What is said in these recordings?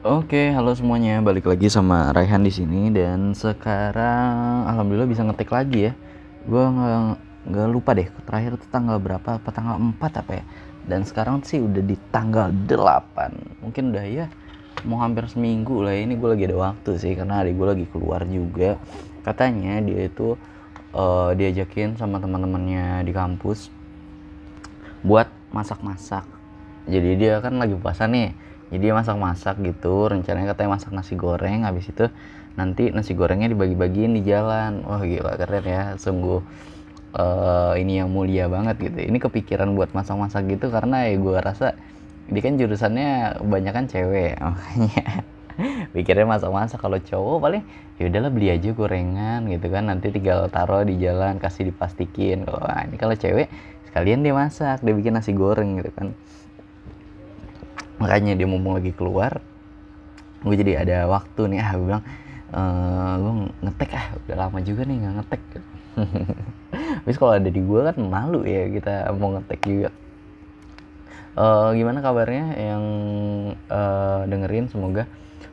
Oke, halo semuanya. Balik lagi sama Raihan di sini dan sekarang alhamdulillah bisa ngetik lagi ya. Gua nggak lupa deh terakhir itu tanggal berapa apa tanggal 4 apa ya. Dan sekarang sih udah di tanggal 8. Mungkin udah ya mau hampir seminggu lah ini gue lagi ada waktu sih karena adik gue lagi keluar juga. Katanya dia itu uh, diajakin sama teman-temannya di kampus buat masak-masak. Jadi dia kan lagi puasa nih jadi masak-masak gitu rencananya katanya masak nasi goreng habis itu nanti nasi gorengnya dibagi-bagiin di jalan. Wah gila keren ya. Sungguh uh, ini yang mulia banget gitu. Ini kepikiran buat masak-masak gitu karena ya gue rasa dia kan jurusannya banyak kan cewek makanya pikirnya masak-masak. Kalau cowok paling ya udahlah beli aja gorengan gitu kan. Nanti tinggal taruh di jalan kasih dipastikin. Kalau ini kalau cewek sekalian dia masak dia bikin nasi goreng gitu kan makanya dia mumpung lagi keluar gue jadi ada waktu nih ah gue bilang e, gue ngetek ah udah lama juga nih nggak ngetek. Habis kalau ada di gue kan malu ya kita mau ngetek juga. Uh, gimana kabarnya yang uh, dengerin? Semoga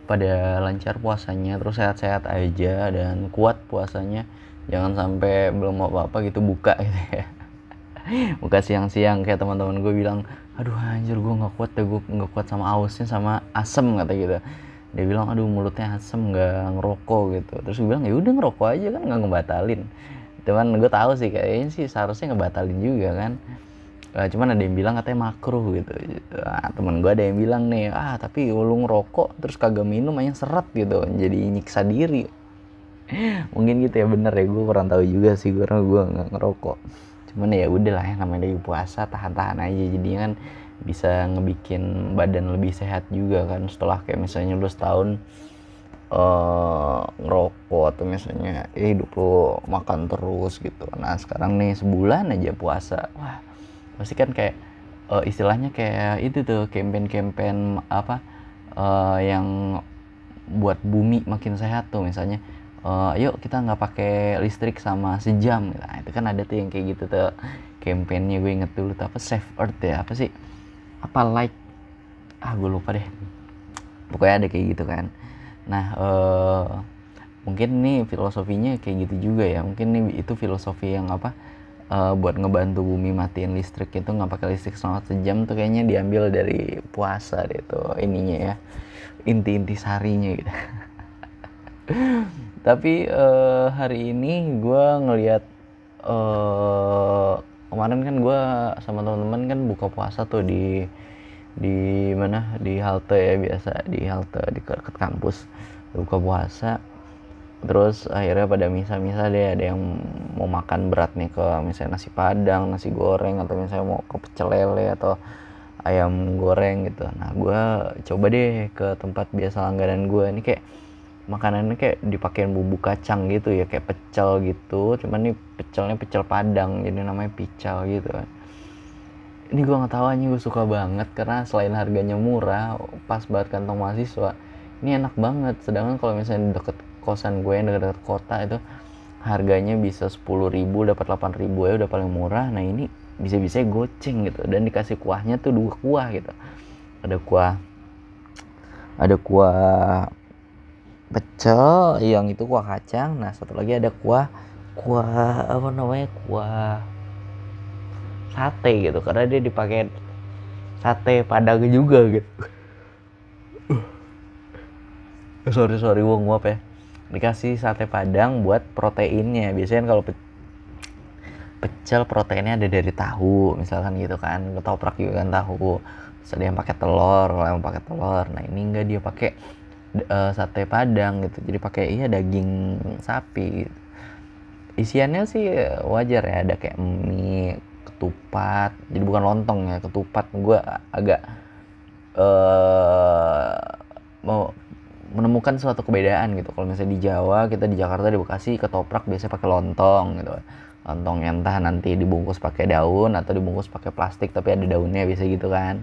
pada lancar puasanya terus sehat-sehat aja dan kuat puasanya. Jangan sampai belum apa-apa gitu buka gitu ya. Buka siang-siang kayak teman-teman gue bilang aduh anjir gue nggak kuat deh gue nggak kuat sama ausnya sama asem kata gitu. Dia bilang aduh mulutnya asem nggak ngerokok gitu. Terus gue bilang ya udah ngerokok aja kan nggak ngebatalin. Cuman gue tahu sih kayaknya sih seharusnya ngebatalin juga kan. Uh, cuman ada yang bilang katanya makruh gitu. Nah, teman gue ada yang bilang nih ah tapi lu ngerokok terus kagak minum aja seret gitu. Jadi nyiksa diri. Mungkin gitu ya bener ya gue kurang tahu juga sih karena gue nggak ngerokok cuman ya udah lah ya namanya lagi puasa tahan-tahan aja. Jadinya kan bisa ngebikin badan lebih sehat juga kan. Setelah kayak misalnya lu setahun uh, ngerokok atau misalnya ya hidup lu makan terus gitu. Nah sekarang nih sebulan aja puasa. Wah pasti kan kayak uh, istilahnya kayak itu tuh campaign-campaign apa uh, yang buat bumi makin sehat tuh. Misalnya uh, yuk kita nggak pakai listrik sama sejam nah itu kan ada tuh yang kayak gitu tuh. Kampanyenya gue inget dulu tuh apa? Save earth ya apa sih? Apa like? Ah gue lupa deh. Pokoknya ada kayak gitu kan. Nah uh, mungkin nih filosofinya kayak gitu juga ya. Mungkin nih itu filosofi yang apa? Uh, buat ngebantu bumi matiin listrik itu nggak pakai listrik selama sejam tuh kayaknya diambil dari puasa deh tuh ininya ya. Inti-inti sarinya gitu tapi uh, hari ini gue ngelihat uh, kemarin kan gue sama teman-teman kan buka puasa tuh di di mana? Di halte ya biasa di halte di dekat kampus. Buka puasa terus akhirnya pada misa-misa deh ada yang mau makan berat nih ke misalnya nasi padang nasi goreng atau misalnya mau ke pecel lele atau ayam goreng gitu. Nah gue coba deh ke tempat biasa langganan gue ini kayak makanannya kayak dipakein bumbu kacang gitu ya kayak pecel gitu. Cuman ini pecelnya pecel padang jadi namanya pical gitu. Ini gue nggak tahu aja gue suka banget karena selain harganya murah pas banget kantong mahasiswa ini enak banget. Sedangkan kalau misalnya deket kosan gue yang deket, -deket kota itu harganya bisa 10 ribu dapat 8 ribu ya udah paling murah. Nah ini bisa-bisa goceng gitu dan dikasih kuahnya tuh dua kuah gitu. Ada kuah ada kuah pecel yang itu kuah kacang. Nah satu lagi ada kuah kuah apa namanya kuah sate gitu. Karena dia dipakai sate padang juga gitu. Sorry sorry wong nguap ya. Dikasih sate padang buat proteinnya. Biasanya kan kalau pe pecel proteinnya ada dari tahu misalkan gitu kan. Ketoprak juga kan tahu. Terus ada yang pakai telur kalau yang pakai telur. Nah ini enggak dia pakai uh, sate padang gitu. Jadi pakai iya daging sapi gitu. isiannya sih wajar ya ada kayak mie ketupat. Jadi bukan lontong ya ketupat. Gue agak uh, menemukan suatu kebedaan gitu. Kalau misalnya di Jawa kita di Jakarta di Bekasi ketoprak biasanya pakai lontong gitu. Lontong entah nanti dibungkus pakai daun atau dibungkus pakai plastik tapi ada daunnya biasa gitu kan.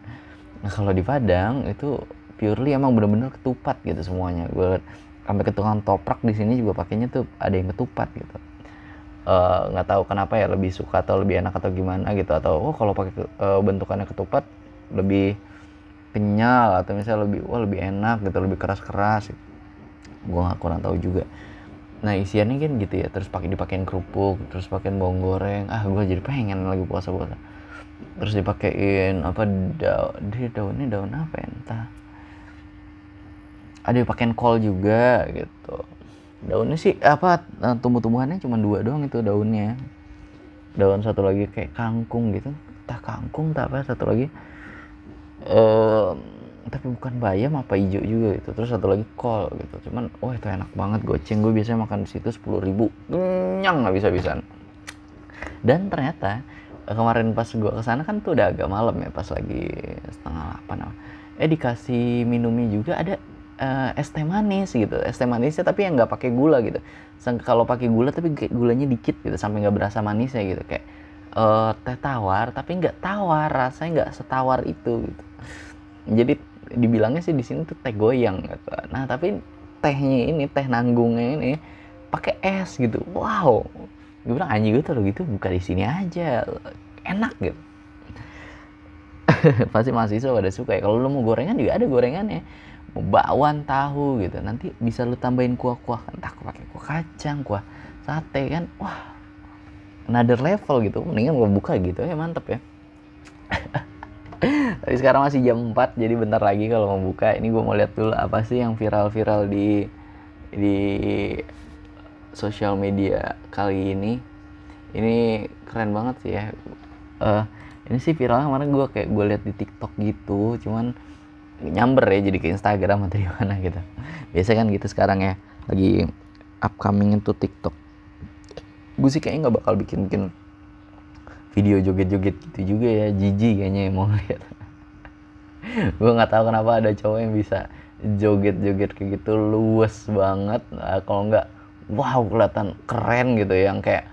Nah kalau di Padang itu purely emang bener-bener ketupat gitu semuanya. Gue sampai ke tukang toprak di sini juga pakainya tuh ada yang ketupat gitu. Eh, nggak uh, tahu kenapa ya lebih suka atau lebih enak atau gimana gitu atau oh kalau pakai uh, bentukannya ketupat lebih kenyal atau misalnya lebih wah lebih enak gitu lebih keras keras gitu. gue nggak kurang tahu juga. Nah isiannya kan gitu ya terus pakai dipakein kerupuk terus pakein bawang goreng. Ah gue jadi pengen lagi puasa puasa terus dipakein apa daun dia daunnya daun apa ya entah ada dipakein kol juga gitu. Daunnya sih apa eh, tumbuh-tumbuhannya cuma dua doang itu daunnya. Daun satu lagi kayak kangkung gitu. Entah kangkung tak apa satu lagi uh, tapi bukan bayam apa hijau juga gitu. Terus satu lagi kol gitu. Cuman wah itu enak banget goceng. Gue biasanya makan di situ sepuluh ribu. Kenyang nggak bisa bisan dan ternyata kemarin pas gue ke sana kan tuh udah agak malam ya pas lagi setengah delapan eh dikasih minumnya juga ada uh, es teh manis gitu es teh manisnya tapi yang nggak pakai gula gitu kalau pakai gula tapi gulanya dikit gitu sampai nggak berasa manisnya gitu kayak uh, teh tawar tapi nggak tawar rasanya nggak setawar itu gitu jadi dibilangnya sih di sini tuh teh goyang gitu. Nah tapi tehnya ini teh nanggungnya ini pakai es gitu. Wow. Gue bilang anjing gue tuh gitu buka di sini aja. Enak gitu. Pasti mahasiswa pada suka ya. Kalau lu mau gorengan juga ada gorengannya. Bakwan tahu gitu. Nanti bisa lu tambahin kuah-kuah. Entah pakai kuah kacang, kuah sate kan. Wah. Another level gitu. Mendingan gue buka gitu ya mantep ya. Tapi sekarang masih jam 4 jadi bentar lagi kalau mau buka ini gue mau lihat dulu apa sih yang viral-viral di di sosial media kali ini. Ini keren banget sih ya. Uh, ini sih viral kemarin gue kayak gue lihat di TikTok gitu, cuman nyamber ya jadi ke Instagram atau di mana gitu. Biasa kan gitu sekarang ya, lagi upcoming itu TikTok. Gue sih kayaknya nggak bakal bikin-bikin video joget-joget gitu juga ya, jijik kayaknya mau lihat gue nggak tahu kenapa ada cowok yang bisa joget-joget kayak gitu luwes banget nah, kalau nggak wow kelihatan keren gitu yang kayak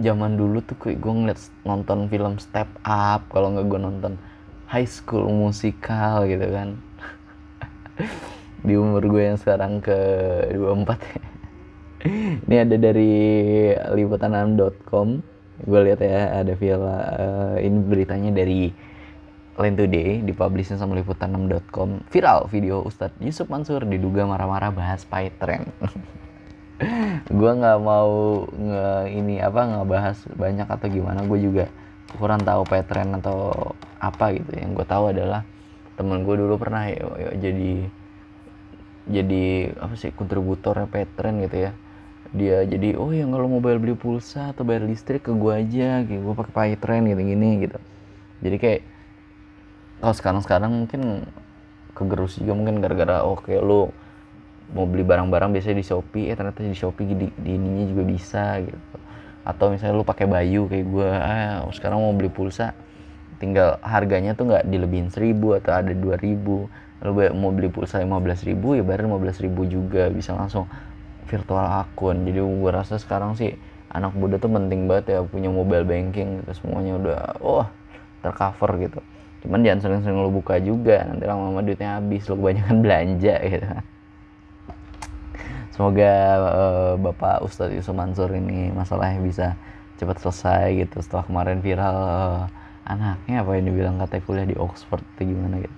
zaman dulu tuh gue ngeliat nonton film step up kalau nggak gue nonton high school musikal gitu kan. Di umur gue yang sekarang ke 24 ini ada dari liputan6.com gue lihat ya ada villa uh, ini beritanya dari Line Today dipublishin sama liputan6.com viral video Ustadz Yusuf Mansur diduga marah-marah bahas Python. gue nggak mau nge ini apa nggak bahas banyak atau gimana. Gue juga kurang tahu Python atau apa gitu. Yang gue tahu adalah temen gue dulu pernah ya, ya, jadi jadi apa sih kontributor Python gitu ya. Dia jadi oh ya kalau mau bayar beli pulsa atau bayar listrik ke gue aja gitu gue pakai Python gitu gini gitu. Jadi kayak kalau sekarang-sekarang mungkin kegerus juga mungkin gara-gara oke okay, lu mau beli barang-barang biasanya di Shopee eh ternyata di Shopee di, di ininya juga bisa gitu atau misalnya lu pakai baju kayak gue ah sekarang mau beli pulsa tinggal harganya tuh nggak dilebihin seribu atau ada dua ribu. Lalu mau beli pulsa lima belas ribu ya bayar lima belas ribu juga bisa langsung virtual akun. Jadi gue rasa sekarang sih anak muda tuh penting banget ya punya mobile banking gitu semuanya udah oh tercover gitu. Cuman jangan sering-sering lo buka juga nanti lama-lama duitnya habis lo kebanyakan belanja gitu semoga uh, bapak Ustadz Yusuf Mansur ini masalahnya bisa cepat selesai gitu setelah kemarin viral uh, anaknya apa yang dibilang katanya kuliah di Oxford atau gimana gitu.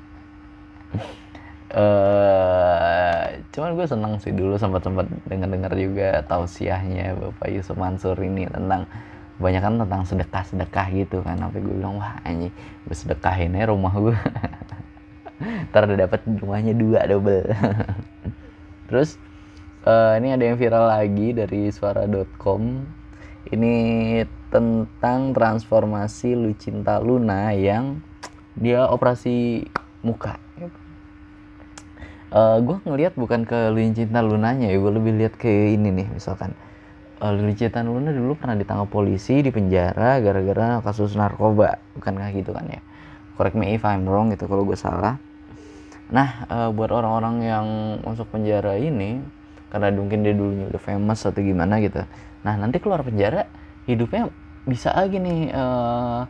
Uh, cuman gue seneng sih dulu sempat sempat dengar dengar juga tausiahnya bapak Yusuf Mansur ini tentang banyak kan tentang sedekah sedekah gitu kan. Sampai gue bilang wah anjing gue sedekahin ya rumah gue. Ntar udah dapat rumahnya dua double. Terus uh, ini ada yang viral lagi dari suara.com ini tentang transformasi Lucinta Luna yang dia operasi muka. Uh, gue ngelihat bukan ke Lucinta Lunanya ya gue lebih lihat ke ini nih misalkan. Uh, Lili Cethan Luna dulu pernah ditangkap polisi di penjara gara-gara kasus narkoba bukankah gitu kan ya? Correct me if I'm wrong gitu kalau gue salah. Nah uh, buat orang-orang yang masuk penjara ini karena mungkin dia dulunya udah famous atau gimana gitu. Nah nanti keluar penjara hidupnya bisa lagi nih uh,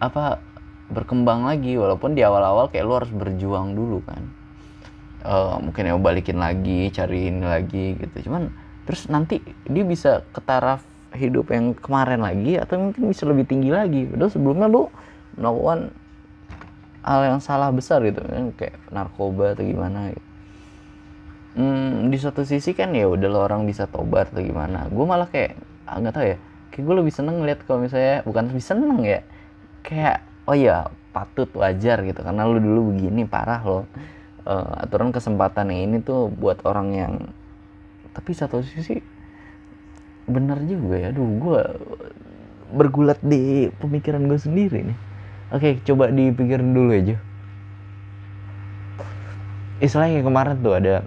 apa berkembang lagi. Walaupun di awal-awal kayak lu harus berjuang dulu kan. Uh, mungkin ya balikin lagi cariin lagi gitu. Cuman terus nanti dia bisa ke taraf hidup yang kemarin lagi atau mungkin bisa lebih tinggi lagi. Padahal sebelumnya lu melakukan hal yang salah besar gitu kan kayak narkoba atau gimana gitu. Hmm, di satu sisi kan ya udah lo orang bisa tobat atau gimana. Gue malah kayak ah, nggak tahu ya. Kayak gue lebih seneng ngeliat kalau misalnya bukan lebih seneng ya. Kayak oh ya patut wajar gitu. Karena lu dulu begini parah lo uh, aturan kesempatan ini tuh buat orang yang tapi satu sisi bener juga ya. Aduh gue bergulat di pemikiran gue sendiri nih. Oke coba dipikirin dulu aja. Istilahnya kemarin tuh ada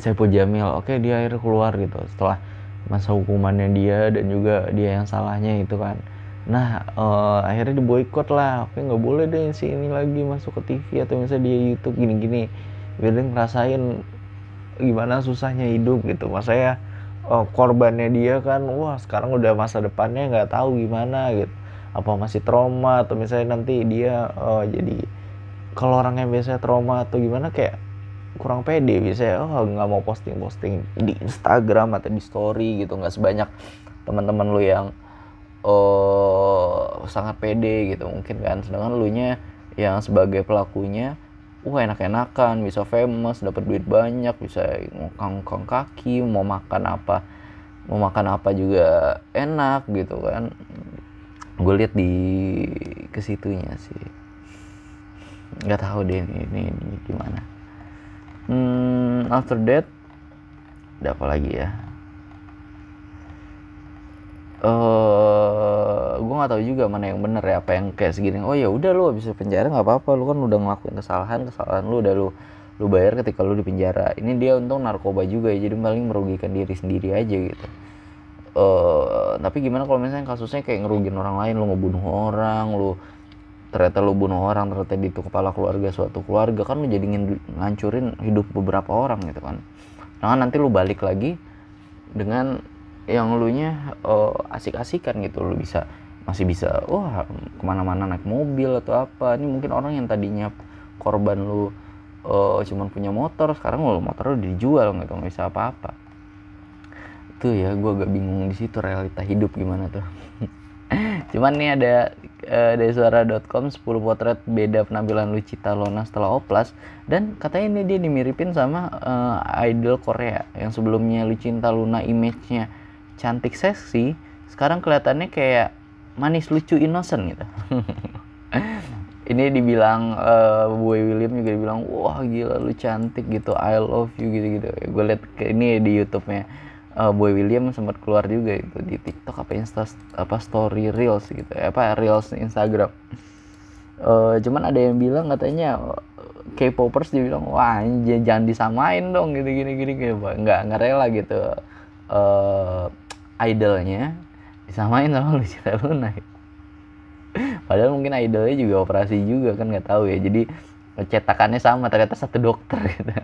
Saiful Jamil oke dia akhirnya keluar gitu. Setelah masa hukumannya dia dan juga dia yang salahnya itu kan. Nah uh, akhirnya diboykot lah. Oke nggak boleh deh si ini lagi masuk ke TV atau misalnya dia YouTube gini-gini. Biar dia ngerasain gimana susahnya hidup gitu. Mas saya uh, korbannya dia kan wah sekarang udah masa depannya nggak tahu gimana gitu. Apa masih trauma atau misalnya nanti dia uh, jadi kalau orang yang biasanya trauma atau gimana kayak kurang pede. Biasanya oh nggak mau posting posting di Instagram atau di story gitu. Nggak sebanyak teman-teman lu yang uh, sangat pede gitu mungkin kan. Sedangkan lu nya yang sebagai pelakunya wah enak-enakan bisa famous dapat duit banyak bisa ngokang-ngokang kaki mau makan apa mau makan apa juga enak gitu kan. Gue lihat di ke situnya sih. Nggak tahu deh ini, ini, ini gimana hmm, after that ada apa lagi ya? Uh, gue nggak tahu juga mana yang bener ya apa yang kayak segini. Oh ya udah lu bisa penjara nggak apa-apa. Lu kan udah ngelakuin kesalahan kesalahan lu udah lu lu bayar ketika lu di penjara. Ini dia untung narkoba juga ya jadi paling merugikan diri sendiri aja gitu. Uh, tapi gimana kalau misalnya kasusnya kayak ngerugin orang lain lu ngebunuh orang lu ternyata lu bunuh orang ternyata itu kepala keluarga suatu keluarga kan lu jadi ngancurin hidup beberapa orang gitu kan. Nah nanti lu balik lagi dengan yang lu nya uh, asik-asikan gitu. Lu bisa masih bisa wah ke mana-mana naik mobil atau apa. Ini mungkin orang yang tadinya korban lu uh, cuman punya motor sekarang lu motor lu dijual gitu nggak bisa apa-apa. Itu ya gue agak bingung di situ realita hidup gimana tuh. Cuman nih ada uh, dari suara.com 10 potret beda penampilan Lucita Lona setelah oplas. Dan katanya ini dia dimiripin sama uh, idol Korea. Yang sebelumnya Lucinta Luna image-nya cantik seksi sekarang kelihatannya kayak manis lucu innocent gitu. Ini dibilang uh, Boy William juga dibilang wah gila lu cantik gitu I love you gitu gitu gue liat ini di YouTube-nya uh, Boy William sempat keluar juga itu di TikTok apa Insta apa story reels gitu apa reels Instagram. Uh, cuman ada yang bilang katanya K-popers dia bilang wah jangan disamain dong gitu gini gini gitu nggak nggak rela gitu. Uh, idolnya disamain sama Lucita Luna. Padahal mungkin idolnya juga operasi juga kan nggak tahu ya. Jadi cetakannya sama ternyata satu dokter gitu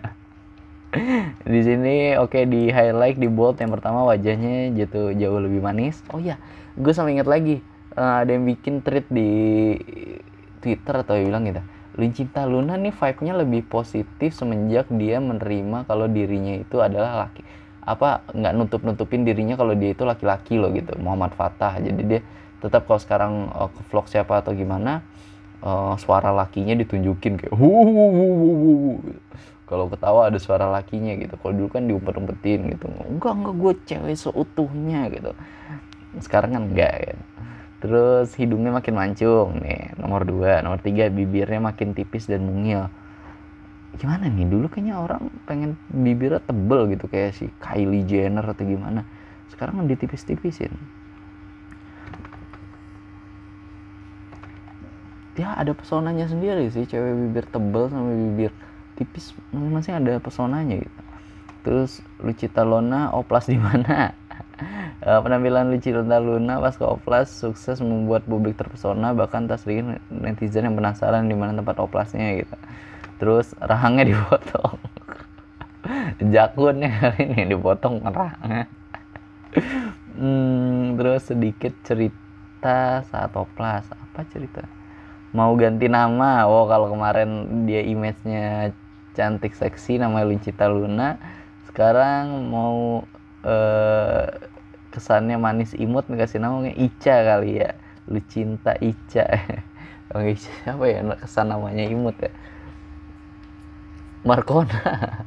di sini oke okay, di highlight di bold. Yang pertama wajahnya jatuh jauh lebih manis. Oh ya gue sama inget lagi uh, ada yang bikin tweet di Twitter atau bilang gitu. Lincinta Luna nih vibe-nya lebih positif semenjak dia menerima kalau dirinya itu adalah laki apa nggak nutup nutupin dirinya kalau dia itu laki-laki loh gitu. Muhammad Fatah. Jadi dia tetap kalau sekarang uh, ke vlog siapa atau gimana uh, suara lakinya ditunjukin kayak hu kalau ketawa ada suara lakinya gitu. Kalau dulu kan diumpet-umpetin gitu. Enggak enggak gue cewek seutuhnya gitu. Sekarang kan enggak ya. terus hidungnya makin mancung nih nomor dua. Nomor tiga bibirnya makin tipis dan mungil. Gimana nih? Dulu kayaknya orang pengen bibirnya tebel gitu kayak si Kylie Jenner atau gimana. Sekarang kan ditipis-tipisin. Ya ada pesonanya sendiri sih cewek bibir tebel sama bibir tipis masing-masing ada pesonanya gitu. Terus Lucita Lona oplas di mana? Uh, penampilan Lucita Luna pas ke oplas sukses membuat publik terpesona bahkan tak sedikit netizen yang penasaran di mana tempat oplasnya gitu. Terus rahangnya dipotong. Jakunnya kali ini dipotong rahangnya. Hmm, terus sedikit cerita saat oplas. Apa cerita? Mau ganti nama? Oh kalau kemarin dia image-nya cantik seksi namanya Lucita Luna. Sekarang mau eh, kesannya manis imut kasih namanya Ica kali ya. Lucinta Ica. Kalau siapa ya kesan namanya imut ya? Markona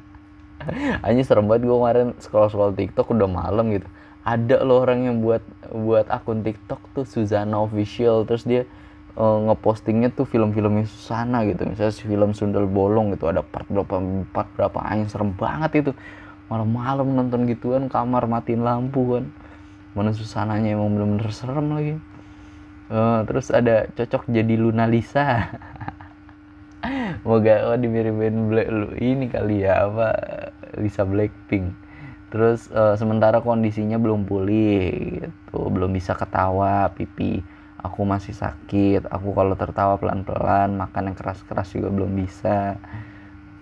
Anjir serem banget gue kemarin scroll-scroll TikTok udah malam gitu. Ada loh orang yang buat buat akun TikTok tuh Suzana official terus dia uh, ngepostingnya tuh film-filmnya Susana gitu. Misalnya film Sundel Bolong gitu ada part berapa part berapa anjing serem banget itu. Malam-malam nonton gituan kamar matiin lampu kan. Mana Susananya emang bener-bener serem lagi. Uh, terus ada cocok jadi Luna Lisa. Moga oh dimiripin Black ini kali ya apa Lisa Blackpink. Terus uh, sementara kondisinya belum pulih gitu belum bisa ketawa pipi aku masih sakit aku kalau tertawa pelan-pelan makan yang keras-keras juga belum bisa.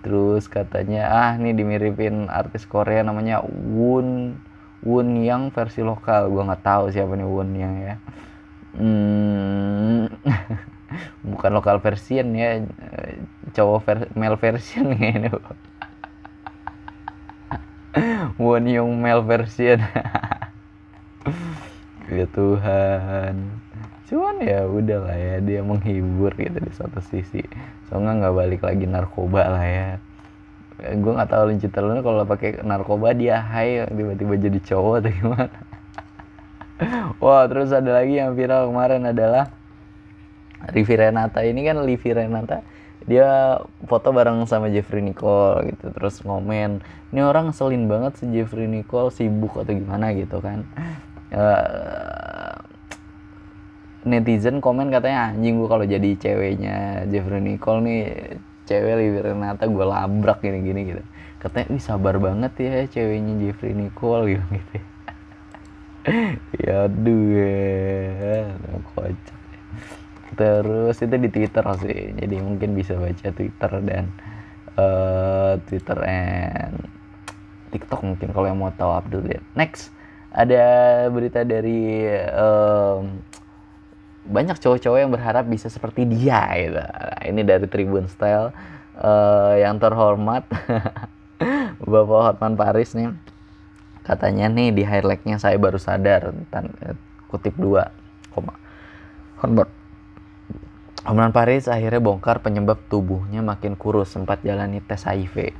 Terus katanya ah ini dimiripin artis Korea namanya Woon Woon Yang versi lokal. Gua nggak tahu siapa nih Woon Yang ya. Hmm, bukan lokal version ya cowok ver male version ini One Young Male version. Ya Tuhan cuman ya udah lah ya dia menghibur gitu di satu sisi. Soalnya nggak balik lagi narkoba lah ya. Gue nggak tahu Linci Terluna kalau pakai narkoba dia high tiba-tiba jadi cowok atau gimana. Wah terus ada lagi yang viral kemarin adalah Rivi Renata. Ini kan Livi Renata dia foto bareng sama Jeffrey Nicole gitu terus ngomen ini orang ngeselin banget si Jeffrey Nicole sibuk atau gimana gitu kan. Uh, netizen komen katanya anjing gue kalau jadi ceweknya Jeffrey Nicole nih cewek Livi Renata gue labrak gini-gini gitu. Katanya wih sabar banget ya ceweknya Jeffrey Nicole gitu. Gitu ya aduh ya kocak. Terus itu di Twitter sih jadi mungkin bisa baca Twitter dan uh, Twitter and TikTok mungkin kalau yang mau tahu update next ada berita dari um, banyak cowok-cowok yang berharap bisa seperti dia gitu. ini dari Tribun Style uh, yang terhormat Bapak Hotman Paris nih katanya nih di highlightnya saya baru sadar tan, kutip dua koma Hotman Hotman Paris akhirnya bongkar penyebab tubuhnya makin kurus sempat jalani tes HIV.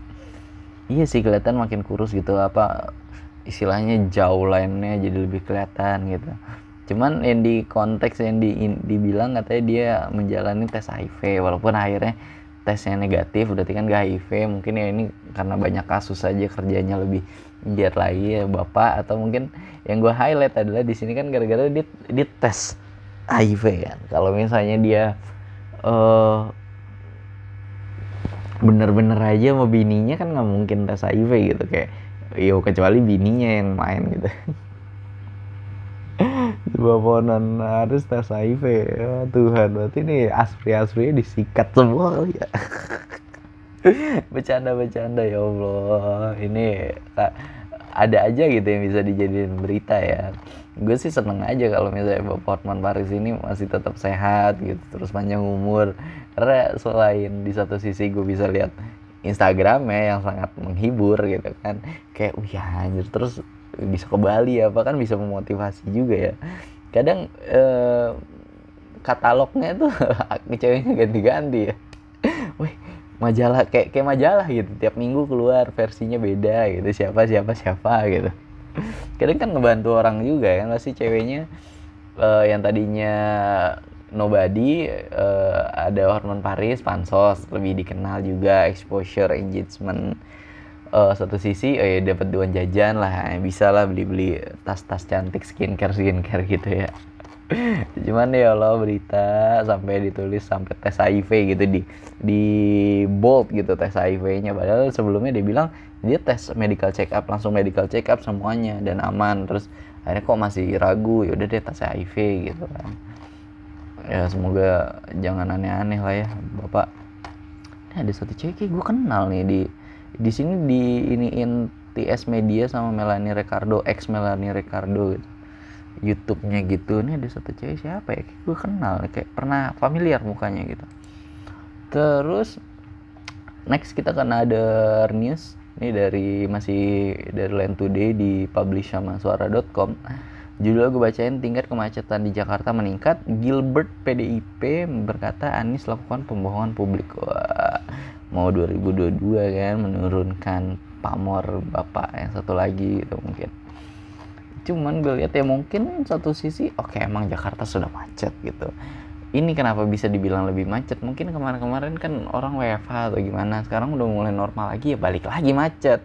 Iya sih kelihatan makin kurus gitu apa istilahnya jauh lainnya jadi lebih kelihatan gitu. Cuman yang di konteks yang di, dibilang katanya dia menjalani tes HIV walaupun akhirnya tesnya negatif berarti kan gak HIV mungkin ya ini karena banyak kasus aja kerjanya lebih giat lagi ya bapak atau mungkin yang gue highlight adalah di sini kan gara-gara dia, dia tes HIV kan. Kalau misalnya dia uh, bener-bener aja sama bininya kan nggak mungkin tes HIV gitu kayak yo kecuali bininya yang main gitu Baponan harus tes HIV ya, Tuhan berarti ini aspri-aspri disikat semua kali ya? Bercanda-bercanda ya Allah. Ini ada aja gitu yang bisa dijadiin berita ya. Gue sih seneng aja kalau misalnya Bapak Hotman Paris ini masih tetap sehat gitu terus panjang umur. Karena selain di satu sisi gue bisa lihat Instagram ya yang sangat menghibur gitu kan. Kayak wih anjir. Terus bisa ke Bali apa kan bisa memotivasi juga ya. Kadang eh, katalognya tuh ceweknya ganti-ganti ya. Wih majalah kayak kayak majalah gitu. Tiap minggu keluar versinya beda gitu. Siapa siapa siapa gitu. Kadang kan ngebantu orang juga kan. Pasti ceweknya uh, yang tadinya nobody uh, ada hormon Paris pansos lebih dikenal juga. Exposure engagement uh, satu sisi oh ya dapat duan jajan lah. Bisa lah beli beli tas-tas cantik skincare skincare gitu ya. Cuman ya Allah berita sampai ditulis sampai tes HIV gitu di di bold gitu tes HIV-nya padahal sebelumnya dia bilang dia tes medical check up langsung medical check up semuanya dan aman. Terus akhirnya kok masih ragu ya udah deh tes HIV gitu kan. Ya semoga jangan aneh-aneh lah ya bapak. Ini ada satu cewek gue kenal nih di di sini di iniin TS Media sama Melanie Ricardo ex Melanie Ricardo gitu. YouTube-nya gitu. Ini ada satu cewek siapa ya? Gue kenal kayak pernah familiar mukanya gitu. Terus next kita akan ada news. Ini dari masih dari Land Today di publish sama suara.com Judul gue bacain tingkat kemacetan di Jakarta meningkat. Gilbert PDIP berkata Anies lakukan pembohongan publik. Wah, mau 2022 kan menurunkan pamor bapak yang satu lagi itu mungkin. Cuman gue lihat ya mungkin satu sisi oke okay, emang Jakarta sudah macet gitu. Ini kenapa bisa dibilang lebih macet? Mungkin kemarin-kemarin kan orang WFH atau gimana. Sekarang udah mulai normal lagi ya balik lagi macet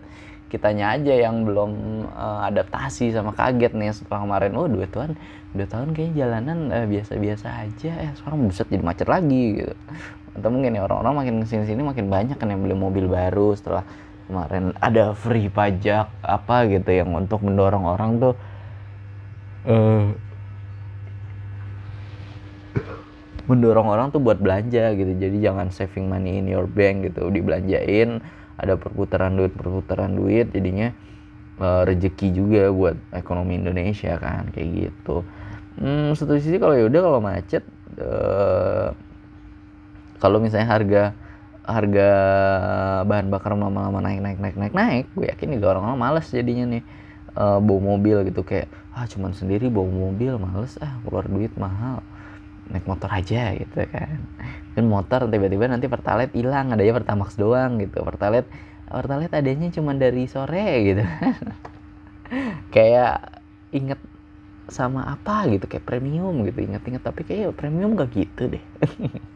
kitanya aja yang belum uh, adaptasi sama kaget nih setelah kemarin oh dua tahun dua tahun kayaknya jalanan uh, biasa-biasa aja eh sekarang buset jadi macet lagi gitu atau mungkin ya orang-orang makin ke sini-sini makin banyak kan yang beli mobil baru setelah kemarin ada free pajak apa gitu yang untuk mendorong orang tuh. Uh, mendorong orang tuh buat belanja gitu. Jadi jangan saving money in your bank gitu. Dibelanjain ada perputaran duit perputaran duit jadinya uh, rezeki juga buat ekonomi Indonesia kan kayak gitu. Hmm, satu sisi kalau yaudah kalau macet uh, kalau misalnya harga harga bahan bakar lama-lama naik naik naik naik naik gue yakin juga orang-orang males jadinya nih uh, bawa mobil gitu. Kayak ah cuman sendiri bawa mobil males. Ah keluar duit mahal. Naik motor aja gitu kan. Kan motor tiba-tiba nanti pertalite hilang adanya pertamax doang gitu. Pertalite pertalite adanya cuma dari sore gitu kayak inget sama apa gitu kayak premium gitu. Inget-inget tapi kayak premium gak gitu deh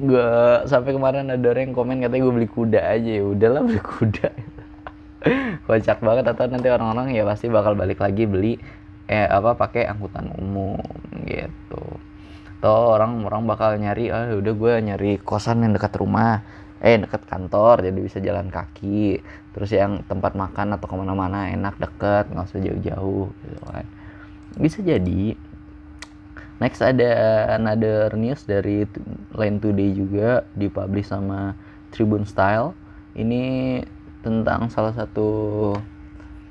gue sampai kemarin ada orang yang komen katanya gue beli kuda aja. Ya udahlah beli kuda. Kocak banget atau nanti orang-orang ya pasti bakal balik lagi beli eh apa pakai angkutan umum gitu. Toh orang orang bakal nyari ah udah gue nyari kosan yang dekat rumah. Eh dekat kantor jadi bisa jalan kaki. Terus yang tempat makan atau ke mana-mana enak deket nggak usah jauh-jauh gitu kan. Bisa jadi next ada another news dari Line Today juga dipublish sama Tribune Style ini tentang salah satu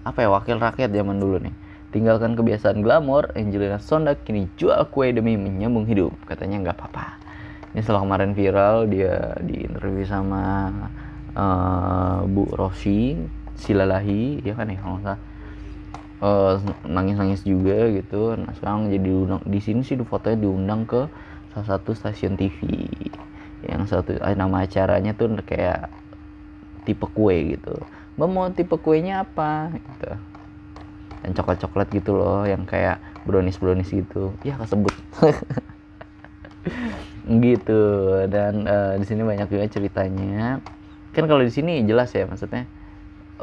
apa ya wakil rakyat zaman dulu nih Tinggalkan kebiasaan glamor, Angelina Sonda kini jual kue demi menyambung hidup. Katanya nggak apa-apa. Ini setelah kemarin viral dia di interview sama uh, Bu Roshi Silalahi, ya kan ya kalau nggak uh, nangis-nangis juga gitu. Nah sekarang jadi diundang, di sini sih fotonya diundang ke salah satu stasiun TV. Yang satu eh, nama acaranya tuh kayak tipe kue gitu. Mbak mau tipe kuenya apa? Gitu yang coklat-coklat gitu loh yang kayak brownies brownies gitu ya kesebut gitu dan uh, di sini banyak juga ceritanya kan kalau di sini jelas ya maksudnya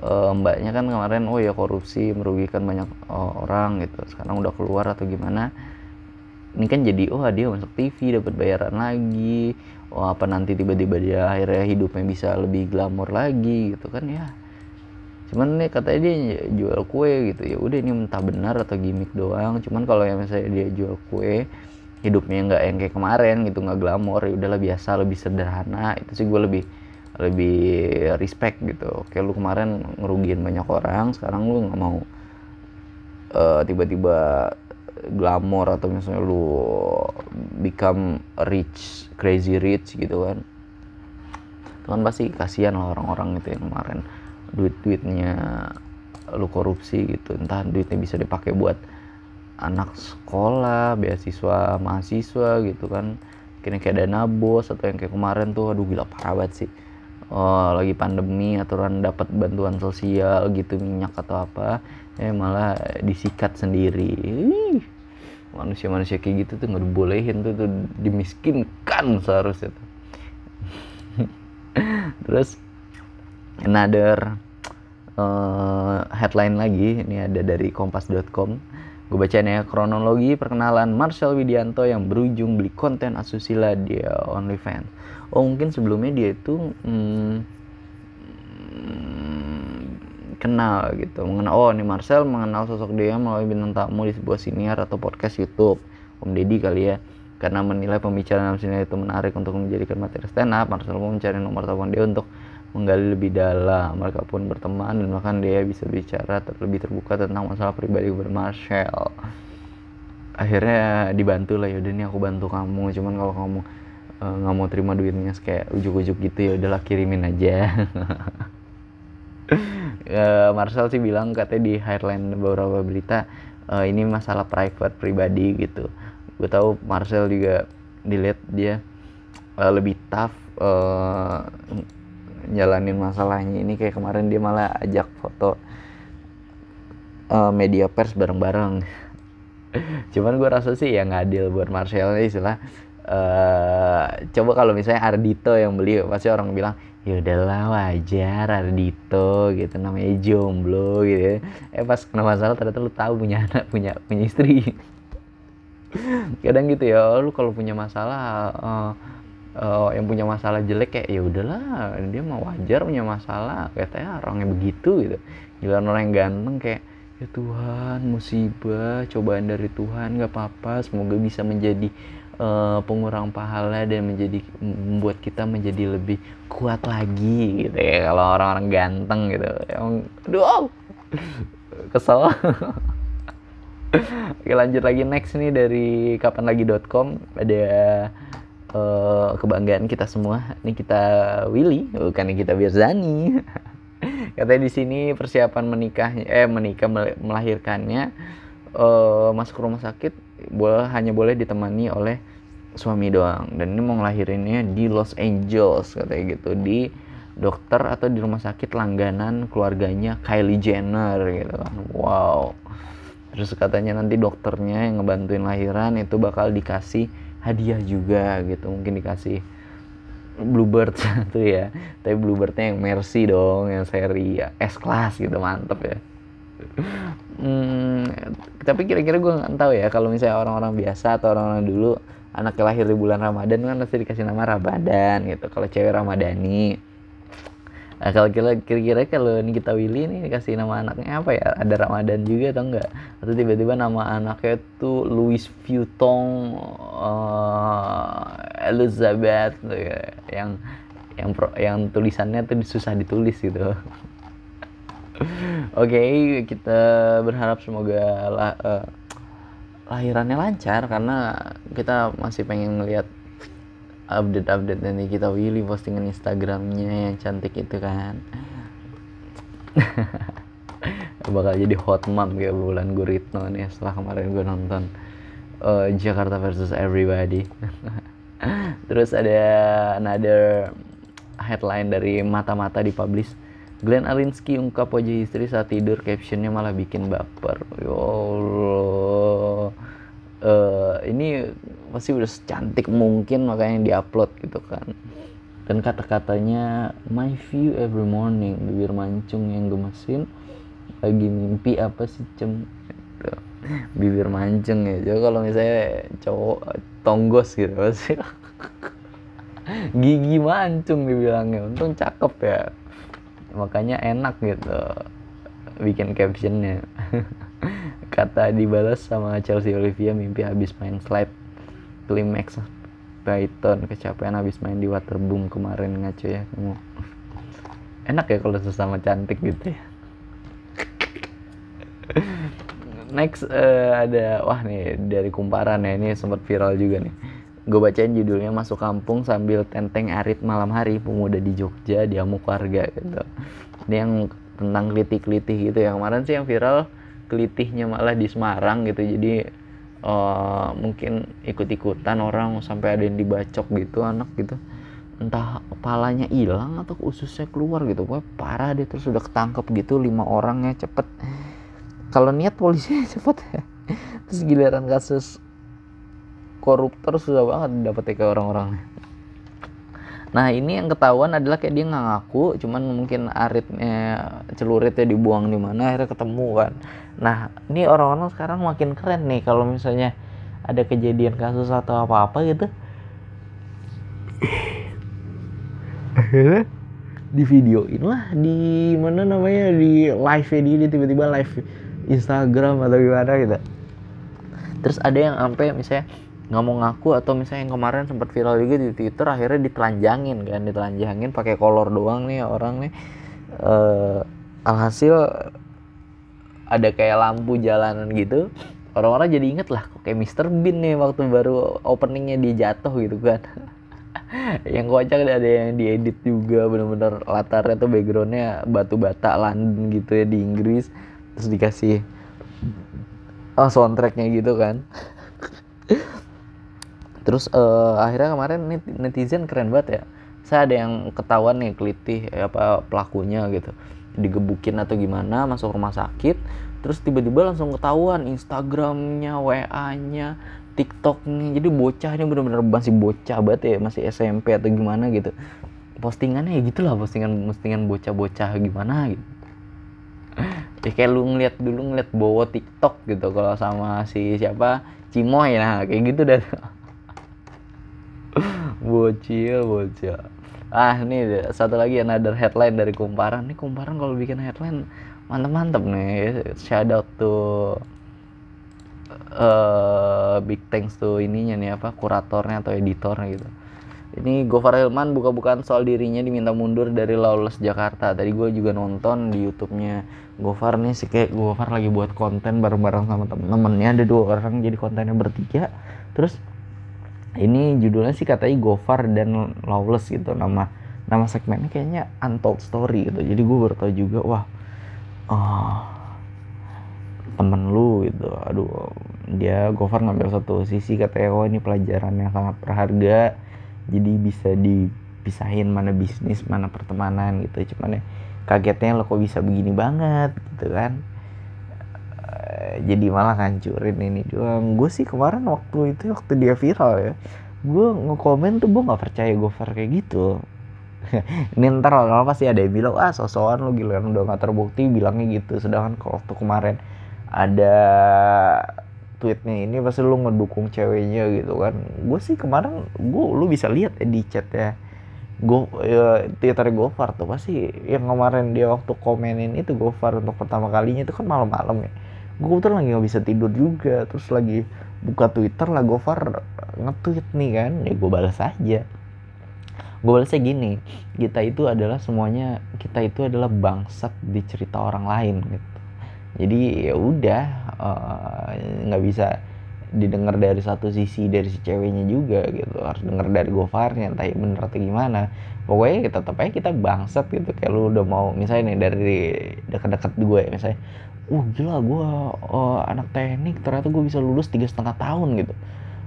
uh, mbaknya kan kemarin oh ya korupsi merugikan banyak uh, orang gitu. Sekarang udah keluar atau gimana? Ini kan jadi oh dia masuk TV dapat bayaran lagi. Oh apa nanti tiba-tiba dia akhirnya hidupnya bisa lebih glamor lagi gitu kan ya. Cuman nih katanya dia jual kue gitu. Ya udah ini entah benar atau gimmick doang. Cuman kalau yang misalnya dia jual kue hidupnya nggak yang kayak kemarin gitu nggak glamor ya udahlah biasa lebih sederhana. Itu sih gue lebih lebih respect gitu. Oke lu kemarin ngerugiin banyak orang sekarang lu nggak mau uh, tiba-tiba glamor atau misalnya lu become rich crazy rich gitu kan. Itu kan pasti kasihan lah orang-orang itu yang kemarin duit-duitnya lu korupsi gitu. Entah duitnya bisa dipakai buat anak sekolah beasiswa mahasiswa gitu kan. Kini kayak dana bos atau yang kayak kemarin tuh aduh gila parah banget sih oh, lagi pandemi aturan dapat bantuan sosial gitu minyak atau apa eh malah disikat sendiri. Manusia-manusia kayak gitu tuh nggak dibolehin tuh, tuh dimiskinkan seharusnya tuh. Terus another uh, headline lagi ini ada dari kompas.com gue bacain ya kronologi perkenalan Marcel Widianto yang berujung beli konten asusila di OnlyFans oh mungkin sebelumnya dia itu hmm, kenal gitu. Mengenal oh ini Marcel mengenal sosok dia melalui bintang tamu di sebuah siniar atau podcast YouTube. Om Deddy kali ya. Karena menilai pembicaraan dalam sini itu menarik untuk menjadikan materi stand up Marcel pun mencari nomor telepon dia untuk menggali lebih dalam. Mereka pun berteman dan bahkan dia bisa bicara lebih terbuka tentang masalah pribadi kepada Marshall akhirnya dibantu lah yaudah nih aku bantu kamu. Cuman kalau kamu nggak uh, mau terima duitnya kayak ujuk-ujuk gitu ya udahlah kirimin aja. Uh, Marcel sih bilang katanya di headline beberapa berita uh, ini masalah private pribadi gitu. Gue tahu Marcel juga dilihat dia uh, lebih tough uh, jalanin masalahnya. Ini kayak kemarin dia malah ajak foto uh, media pers bareng-bareng. Cuman gue rasa sih ya nggak adil buat Marcel istilah uh, coba kalau misalnya Ardito yang beli pasti orang bilang ya udahlah wajar Ardito gitu. Namanya jomblo gitu ya. eh pas kena masalah ternyata lu tahu punya anak punya punya istri. Kadang gitu ya lu kalau punya masalah uh, uh, yang punya masalah jelek kayak ya udahlah dia mau wajar punya masalah. Katanya orangnya begitu gitu. Gila orang yang ganteng kayak ya Tuhan musibah cobaan dari Tuhan nggak apa-apa semoga bisa menjadi uh, pengurang pahala dan menjadi membuat kita menjadi lebih kuat lagi gitu ya kalau orang-orang ganteng gitu yang aduh kesel Oke lanjut lagi next nih dari kapanlagi.com ada uh, kebanggaan kita semua. Ini kita Willy, bukan kita Birzani. Katanya di sini persiapan menikah eh menikah melahirkannya uh, masuk rumah sakit boleh hanya boleh ditemani oleh suami doang. Dan ini mau ngelahirinnya di Los Angeles katanya gitu. Di dokter atau di rumah sakit langganan keluarganya Kylie Jenner gitu kan. Wow. Terus katanya nanti dokternya yang ngebantuin lahiran itu bakal dikasih hadiah juga gitu. Mungkin dikasih Bluebird satu ya. Tapi Bluebirdnya yang Mercy dong yang seri ya, S class gitu mantep ya hmm, tapi kira-kira gue nggak tahu ya kalau misalnya orang-orang biasa atau orang-orang dulu anak lahir di bulan Ramadan kan pasti dikasih nama Ramadan gitu kalau cewek Ramadhani Nah, kalau kira-kira kalau ini kita Willy nih dikasih nama anaknya apa ya? Ada Ramadan juga atau enggak? Atau tiba-tiba nama anaknya tuh Louis Vuitton uh, Elizabeth gitu ya. yang yang pro, yang tulisannya tuh susah ditulis gitu. Oke, okay, kita berharap semoga lah, uh, lahirannya lancar karena kita masih pengen ngelihat update-update nanti kita Willy postingan Instagramnya yang cantik itu kan. Bakal jadi hot mom kayak bulan Guritno nih setelah kemarin gue nonton uh, Jakarta versus Everybody. Terus ada another headline dari mata-mata dipublish Glenn Alinsky ungkap wajah istri saat tidur captionnya malah bikin baper. Ya Allah. Uh, ini pasti udah secantik mungkin makanya diupload gitu kan. Dan kata-katanya my view every morning bibir mancung yang gemesin. Lagi mimpi apa sih cem? Gitu. bibir mancung ya. Jadi kalau misalnya cowok tonggos gitu pasti. Gigi mancung dibilangnya. Untung cakep ya makanya enak gitu bikin captionnya. Kata dibalas sama Chelsea Olivia mimpi habis main slide climax Python kecapean habis main di waterboom kemarin ngaco ya kamu. Enak ya kalau sesama cantik gitu ya. Next uh, ada wah nih dari kumparan ya ini sempat viral juga nih gue bacain judulnya masuk kampung sambil tenteng arit malam hari pemuda di Jogja diamuk warga gitu. Ini yang tentang kelitih-kelitih gitu. Yang kemarin sih yang viral kelitihnya malah di Semarang gitu. Jadi uh, mungkin ikut-ikutan orang sampai ada yang dibacok gitu anak gitu. Entah kepalanya hilang atau ususnya keluar gitu. Pokoknya parah dia terus sudah ketangkep gitu lima orangnya cepet. Kalau niat polisinya cepet. Ya terus giliran kasus koruptor sudah banget dapat ke orang-orang Nah ini yang ketahuan adalah kayak dia nggak ngaku, cuman mungkin aritnya celuritnya dibuang di mana akhirnya ketemu kan. Nah ini orang-orang sekarang makin keren nih kalau misalnya ada kejadian kasus atau apa-apa gitu. Akhirnya di videoin lah di mana namanya di live dia tiba-tiba live Instagram atau gimana gitu. Terus ada yang sampai misalnya nggak mau ngaku atau misalnya yang kemarin sempat viral juga di Twitter akhirnya ditelanjangin kan ditelanjangin pakai kolor doang nih orang nih uh, alhasil ada kayak lampu jalanan gitu orang-orang jadi inget lah kayak Mr. Bean nih waktu baru openingnya dia jatuh gitu kan yang kocak ada yang diedit juga bener-bener latarnya tuh backgroundnya batu bata London gitu ya di Inggris terus dikasih oh soundtracknya gitu kan terus uh, akhirnya kemarin netizen keren banget ya. Saya ada yang ketahuan nih kelitih ya, apa pelakunya gitu. Digebukin atau gimana masuk rumah sakit. Terus tiba-tiba langsung ketahuan Instagramnya WA-nya TikToknya. Jadi bocahnya bener-bener masih bocah banget ya masih SMP atau gimana gitu. Postingannya ya gitulah postingan postingan bocah-bocah gimana gitu. Ya kayak lu ngeliat dulu ngeliat bawa TikTok gitu kalau sama si siapa? Cimoy nah kayak gitu dah bocil bocil. Ah ini satu lagi another headline dari kumparan. Nih kumparan kalau bikin headline mantep-mantep nih. Shout out tuh uh, big thanks to ininya nih apa kuratornya atau editornya gitu. Ini Gofar Hilman buka-bukaan soal dirinya diminta mundur dari Lawless Jakarta. Tadi gue juga nonton di YouTube-nya Gofar nih sih kayak Gofar lagi buat konten bareng-bareng sama temen-temennya. Ada dua orang jadi kontennya bertiga. Terus ini judulnya sih katanya Gofar dan Lawless gitu. Nama nama segmennya kayaknya Untold Story gitu. Jadi gue baru juga wah oh, temen lu gitu. Aduh dia Gofar ngambil satu sisi katanya oh ini pelajaran yang sangat berharga. Jadi bisa dipisahin mana bisnis mana pertemanan gitu. Cuman ya kagetnya lo kok bisa begini banget gitu kan jadi malah ngancurin ini doang. Gue sih kemarin waktu itu waktu dia viral ya gue ngekomen tuh gue nggak percaya Gofar kayak gitu. Ini ntar lama pasti ada yang bilang ah sosokan lo gila udah nggak terbukti bilangnya gitu. Sedangkan kalau waktu kemarin ada tweetnya ini pasti lu ngedukung ceweknya gitu kan. Gue sih kemarin gue lu bisa lihat ya di chat ya gue ya, Twitter Gofar tuh pasti yang kemarin dia waktu komenin itu Gofar untuk pertama kalinya itu kan malam-malam ya gue tuh lagi nggak bisa tidur juga terus lagi buka Twitter lah Gofar nge-tweet nih kan ya gue balas aja. Gue balasnya gini kita itu adalah semuanya kita itu adalah bangsat di cerita orang lain gitu. Jadi ya udah eh, nggak uh, bisa didengar dari satu sisi dari si ceweknya juga gitu. Harus denger dari Gofarnya entah bener atau gimana. Pokoknya kita tetap aja kita bangsat gitu. Kayak lu udah mau misalnya nih dari dekat-dekat gue ya misalnya uh gila gue uh, anak teknik ternyata gue bisa lulus tiga setengah tahun gitu.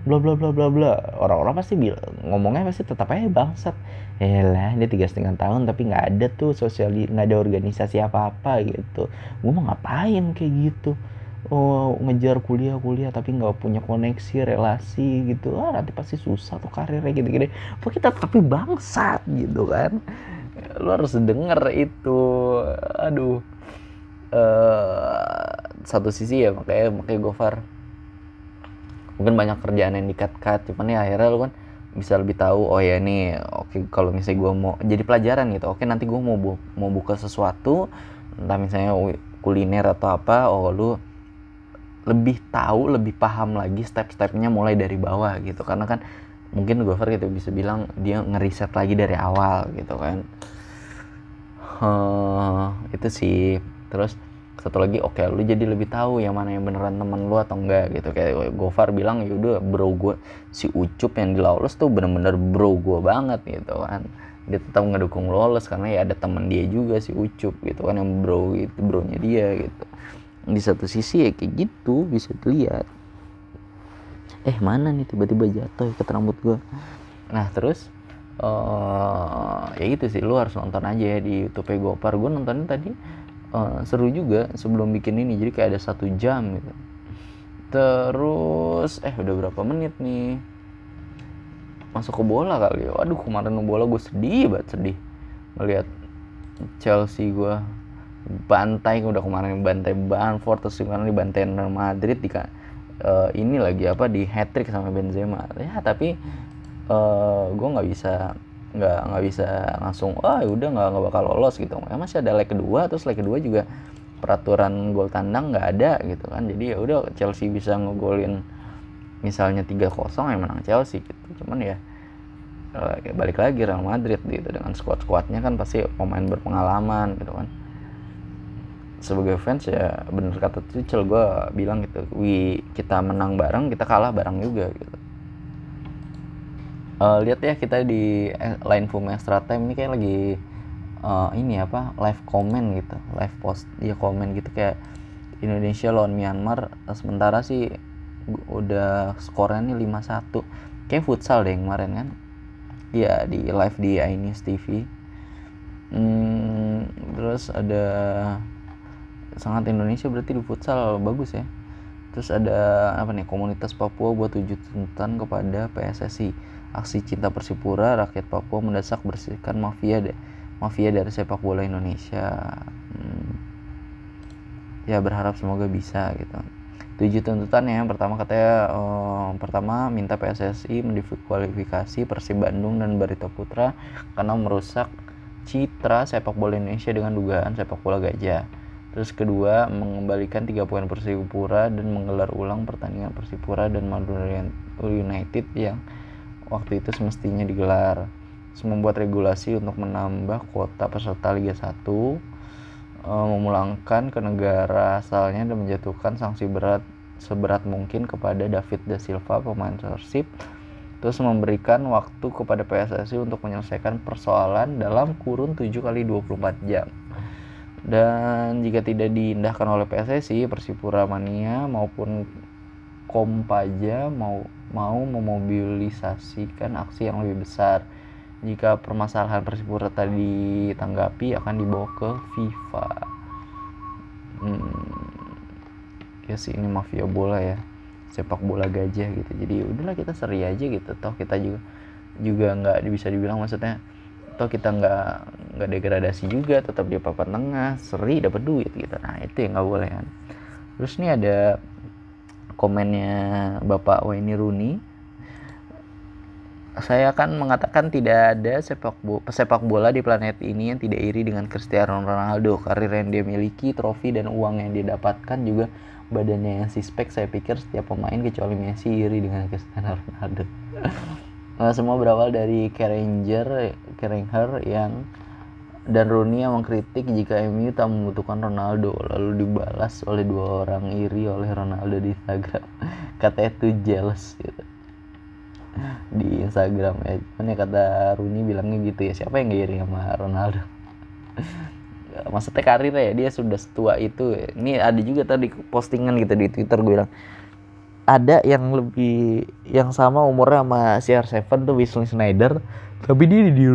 Bla bla bla bla bla. Orang-orang pasti bilang ngomongnya pasti tetap aja bangsat. Ya lah dia tiga setengah tahun tapi nggak ada tuh sosial nggak ada organisasi apa apa gitu. Gue mau ngapain kayak gitu oh ngejar kuliah kuliah tapi nggak punya koneksi relasi gitu. Ah nanti pasti susah tuh karirnya gitu gini pokoknya kita tapi bangsat gitu kan. Lo harus denger itu. Aduh. Uh, satu sisi ya makanya makanya Gofar. Mungkin banyak kerjaan yang dikat-kat cuman ya akhirnya lu kan bisa lebih tahu oh ya nih oke okay, kalau misalnya gue mau jadi pelajaran gitu oke okay, nanti gue mau bu mau buka sesuatu entah misalnya kuliner atau apa oh lu lebih tahu lebih paham lagi step-stepnya mulai dari bawah gitu. Karena kan mungkin gue gitu bisa bilang dia ngeriset lagi dari awal gitu kan. Uh, itu sih. Terus satu lagi oke okay, lu jadi lebih tahu yang mana yang beneran temen lu atau enggak gitu. Kayak Gofar bilang ya udah bro gue si Ucup yang di Lawless tuh bener-bener bro gue banget gitu kan. Dia tetap ngedukung Lawless karena ya ada temen dia juga si Ucup gitu kan yang bro itu bronya dia gitu di satu sisi ya kayak gitu bisa dilihat. Eh mana nih tiba-tiba jatuh ya ke rambut gue nah terus uh, ya gitu sih lu harus nonton aja ya di YouTube Gopar. Gue nontonnya tadi uh, seru juga sebelum bikin ini jadi kayak ada satu jam gitu. Terus eh udah berapa menit nih? Masuk ke bola kali ya. Aduh kemarin bola gue sedih banget sedih. Melihat Chelsea gue bantai udah kemarin bantai Banford terus kemarin dibantai Real Madrid di uh, ini lagi apa di hat trick sama Benzema. Ya tapi uh, eh, gue nggak bisa nggak nggak bisa langsung ah oh, udah nggak nggak bakal lolos gitu. Ya masih ada leg kedua terus leg kedua juga peraturan gol tandang nggak ada gitu kan. Jadi ya udah Chelsea bisa ngegolin misalnya 3-0 ya menang Chelsea gitu. Cuman ya eh, balik lagi Real Madrid gitu. Dengan squad squadnya kan pasti pemain berpengalaman gitu kan sebagai fans ya bener kata Tuchel gue bilang gitu wi kita menang bareng kita kalah bareng juga gitu. Uh, lihat ya kita di line Fum Extra Time ini kayak lagi uh, ini apa live comment gitu live post ya komen gitu kayak Indonesia lawan Myanmar sementara sih udah skornya nih 5-1 kayak futsal deh kemarin kan. Ya di live di iNews TV hmm, terus ada sangat Indonesia berarti di futsal bagus ya. Terus ada apa nih komunitas Papua buat tujuh tuntutan kepada PSSI aksi cinta Persipura rakyat Papua mendesak bersihkan mafia deh mafia dari sepak bola Indonesia. Hmm. ya berharap semoga bisa gitu. Tujuh tuntutan ya. Pertama katanya um, pertama minta PSSI mendiskualifikasi Persib Bandung dan Barito Putra karena merusak citra sepak bola Indonesia dengan dugaan sepak bola gajah Terus kedua, mengembalikan tiga poin Persipura dan menggelar ulang pertandingan Persipura dan Madura United yang waktu itu semestinya digelar. Terus membuat regulasi untuk menambah kuota peserta Liga 1, eh, memulangkan ke negara asalnya dan menjatuhkan sanksi berat seberat mungkin kepada David da Silva pemain Persib terus memberikan waktu kepada PSSI untuk menyelesaikan persoalan dalam kurun 7 kali 24 jam dan jika tidak diindahkan oleh PSSI Persipura Mania maupun Kompaja mau mau memobilisasikan aksi yang lebih besar. Jika permasalahan Persipura tadi tanggapi akan dibawa ke FIFA. Hmm, ya sih ini mafia bola ya. Sepak bola gajah gitu. Jadi udahlah kita seri aja gitu. Toh kita juga juga nggak bisa dibilang maksudnya atau kita nggak nggak degradasi juga tetap di papan tengah seri dapat duit gitu nah itu yang nggak boleh kan terus ini ada komennya bapak Wayne Rooney saya akan mengatakan tidak ada sepak bola, pesepak bola di planet ini yang tidak iri dengan Cristiano Ronaldo. Karir yang dia miliki, trofi dan uang yang dia dapatkan juga badannya yang sispek. Saya pikir setiap pemain kecuali Messi iri dengan Cristiano Ronaldo. Nah, semua berawal dari Keringer, Keringer yang dan Rooney yang mengkritik jika MU tak membutuhkan Ronaldo lalu dibalas oleh dua orang iri oleh Ronaldo di Instagram. Katanya tuh jealous gitu. Di Instagram ya. Cuman ya kata Rooney bilangnya gitu ya siapa yang gak iri sama Ronaldo? Maksudnya karir ya dia sudah setua itu ini ada juga tadi postingan gitu di Twitter gue bilang ada yang lebih yang sama umurnya sama CR7 tuh Wesley Snyder tapi dia di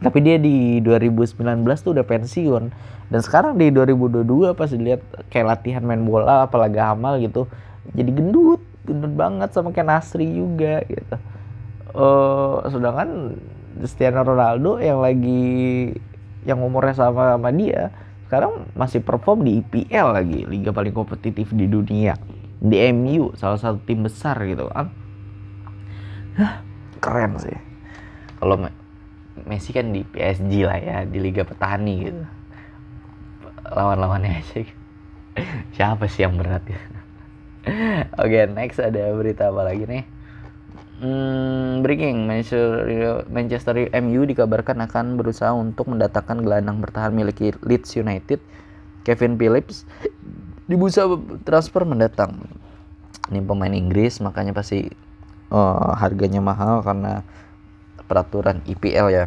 tapi dia di 2019 tuh udah pensiun. Dan sekarang di 2022 pas dilihat kayak latihan main bola apalagi amal gitu jadi gendut gendut banget sama kayak Nasri juga gitu. Uh, sedangkan Cristiano Ronaldo yang lagi yang umurnya sama sama dia sekarang masih perform di IPL lagi liga paling kompetitif di dunia. Di MU salah satu tim besar gitu kan. Keren sih. Kalau Messi kan di PSG lah ya di liga petani gitu. Lawan-lawannya aja. Siapa sih yang berat ya? Oke okay, next ada berita apa lagi nih? Hmm, breaking. Manchester Manchester MU dikabarkan akan berusaha untuk mendatangkan gelandang bertahan milik Leeds United Kevin Phillips. Di bursa transfer mendatang. Ini pemain Inggris makanya pasti uh, harganya mahal karena peraturan IPL ya.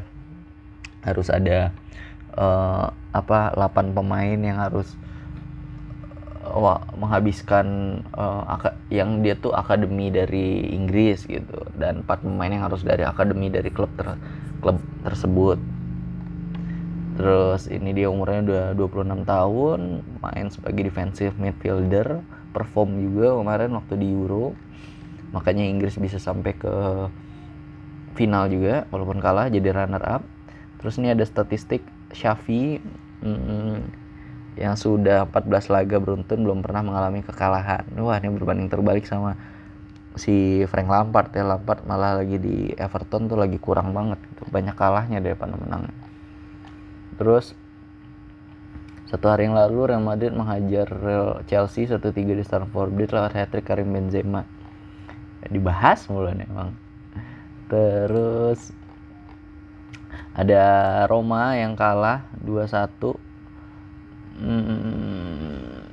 Harus ada uh, apa 8 pemain yang harus wah, menghabiskan uh, yang dia tuh akademi dari Inggris gitu. Dan empat pemain yang harus dari akademi dari klub ter klub tersebut. Terus ini dia umurnya udah 26 tahun main sebagai defensive midfielder perform juga kemarin waktu di Euro. Makanya Inggris bisa sampai ke final juga walaupun kalah jadi runner up terus ini ada statistik Shafi hmm, yang sudah 14 laga beruntun belum pernah mengalami kekalahan. Wah, ini berbanding terbalik sama si Frank Lampard ya. Lampard malah lagi di Everton tuh lagi kurang banget gitu. Banyak kalahnya daripada menang. Terus satu hari yang lalu Real Madrid menghajar Chelsea 1-3 di Stamford Bridge lewat hat-trick Karim Benzema. Dibahas mulu nih emang. Terus ada Roma yang kalah 2-1 Hmm.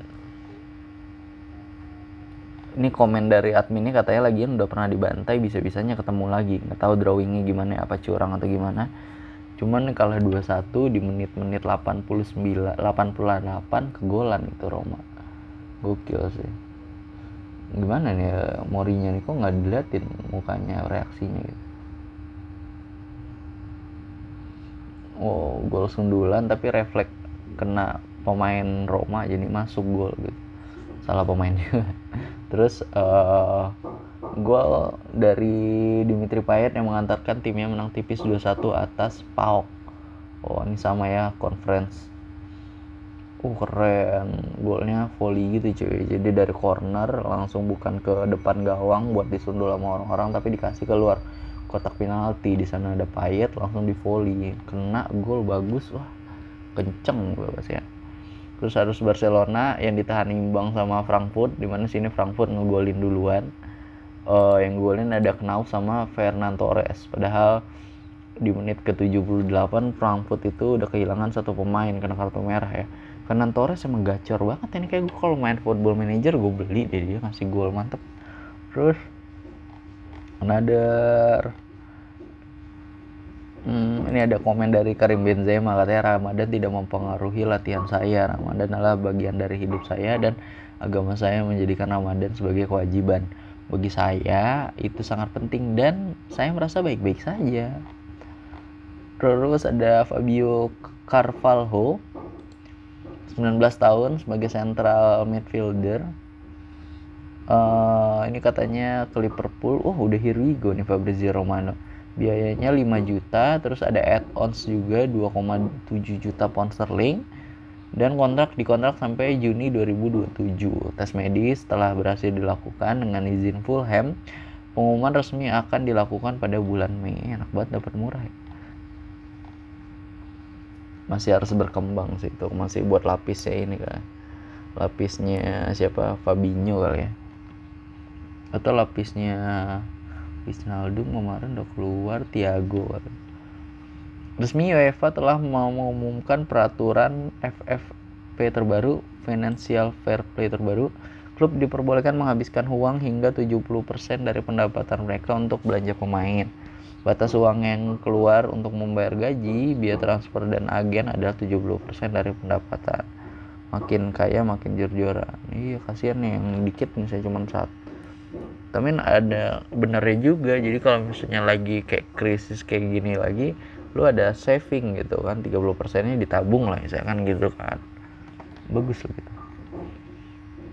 ini komen dari adminnya katanya lagian udah pernah dibantai bisa-bisanya ketemu lagi. Nggak tahu drawingnya gimana apa curang atau gimana. Cuman kalah 2-1 di menit-menit 89 88 kegolan itu Roma. Gokil sih. Gimana nih ya Morinya nih? Kok nggak diliatin mukanya reaksinya gitu oh gol sundulan tapi refleks kena pemain Roma jadi masuk gol gitu. Salah pemain juga. Terus uh, gol dari Dimitri Payet yang mengantarkan timnya menang tipis 2-1 atas PAOK. Oh ini sama ya conference. Uh keren. Golnya volley gitu cuy. Jadi dari corner langsung bukan ke depan gawang buat disundul sama orang-orang tapi dikasih keluar kotak penalti di sana ada Payet langsung di volley kena gol bagus wah kenceng gue ya. Terus harus Barcelona yang ditahan imbang sama Frankfurt di mana sini Frankfurt ngegolin duluan. Uh, yang golin ada Knauf sama Fernando Torres. Padahal di menit ke-78 Frankfurt itu udah kehilangan satu pemain kena kartu merah ya. Fernando Torres emang gacor banget ini. Kayak gue kalau main football manager gue beli deh dia ngasih gol mantep. Terus another Hmm, ini ada komen dari Karim Benzema katanya Ramadan tidak mempengaruhi latihan saya. Ramadan adalah bagian dari hidup saya dan agama saya menjadikan Ramadan sebagai kewajiban. Bagi saya itu sangat penting dan saya merasa baik-baik saja. Terus ada Fabio Carvalho 19 tahun sebagai central midfielder. Uh, ini katanya ke Liverpool. Oh, udah here we go nih Fabrizio Romano. Biayanya 5 juta terus ada add-ons juga 2,7 juta pound sterling. Dan kontrak dikontrak sampai Juni 2027 tes medis telah berhasil dilakukan dengan izin Fulham pengumuman resmi akan dilakukan pada bulan Mei. Enak banget dapat murah ya. masih harus berkembang sih itu. Masih buat lapisnya ini kan lapisnya siapa? Fabinho kali ya atau lapisnya Wijnaldum kemarin udah keluar Tiago resmi UEFA telah mengumumkan peraturan FFP terbaru Financial Fair Play terbaru klub diperbolehkan menghabiskan uang hingga 70% dari pendapatan mereka untuk belanja pemain batas uang yang keluar untuk membayar gaji, biaya transfer dan agen adalah 70% dari pendapatan. Makin kaya makin jor-joran. Iya kasihan nih yang dikit misalnya cuma satu tapi ada benernya juga. Jadi kalau misalnya lagi kayak krisis kayak gini lagi lu ada saving gitu kan. 30 persennya ditabung lah misalkan gitu kan. Bagus lah gitu.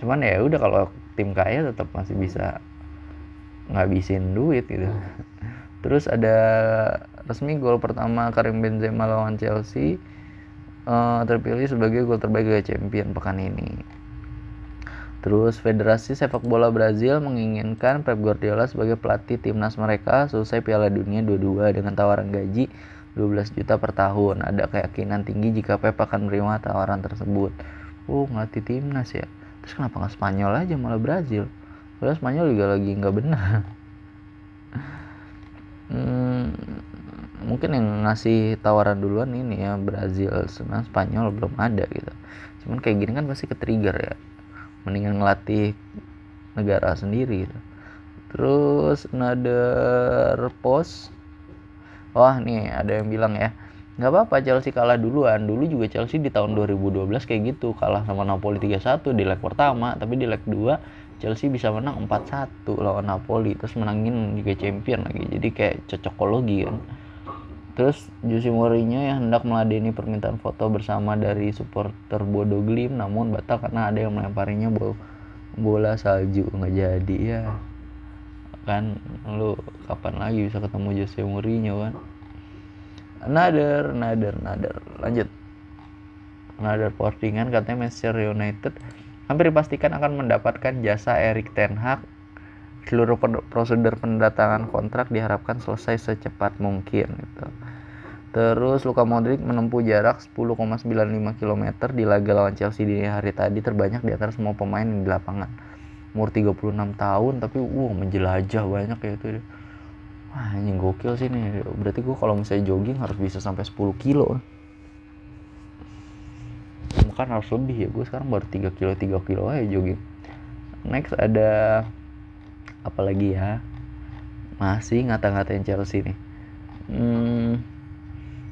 Cuman ya udah kalau tim kaya tetap masih bisa ngabisin duit gitu. Terus ada resmi gol pertama Karim Benzema lawan Chelsea. Uh, terpilih sebagai gol terbaik Liga Champion pekan ini Terus Federasi Sepak Bola Brazil menginginkan Pep Guardiola sebagai pelatih timnas mereka selesai Piala Dunia 22 dengan tawaran gaji 12 juta per tahun. Ada keyakinan tinggi jika Pep akan menerima tawaran tersebut. Oh, ngelatih timnas ya. Terus kenapa nggak Spanyol aja malah Brazil? Padahal Spanyol juga lagi nggak benar. hmm, mungkin yang ngasih tawaran duluan ini ya Brazil, sebenarnya Spanyol belum ada gitu. Cuman kayak gini kan pasti ke trigger ya mendingan ngelatih negara sendiri gitu. terus another post. Wah nih ada yang bilang ya nggak apa-apa Chelsea kalah duluan. Dulu juga Chelsea di tahun 2012 kayak gitu kalah sama Napoli 3-1 di leg pertama tapi di leg 2 Chelsea bisa menang 4-1 lawan Napoli terus menangin juga champion lagi. Jadi kayak cocokologi kan Terus Jose Mourinho yang hendak meladeni permintaan foto bersama dari supporter Bodo Glim namun batal karena ada yang melemparinya bola, bola salju. Nggak jadi ya. Kan lu kapan lagi bisa ketemu Jose Mourinho kan? Another another another. Lanjut. Another postingan katanya Manchester United hampir dipastikan akan mendapatkan jasa Erik Ten Hag seluruh prosedur pendatangan kontrak diharapkan selesai secepat mungkin gitu. Terus Luka Modric menempuh jarak 10,95 km di laga lawan Chelsea di hari tadi terbanyak di antara semua pemain di lapangan. Umur 36 tahun tapi wow menjelajah banyak ya itu. Wah anjing gokil sih nih. Berarti gue kalau misalnya jogging harus bisa sampai 10 kilo. Kan harus lebih ya. Gue sekarang baru 3 kilo 3 kilo aja jogging next ada apa lagi ya masih ngata-ngatain Chelsea nih hmm,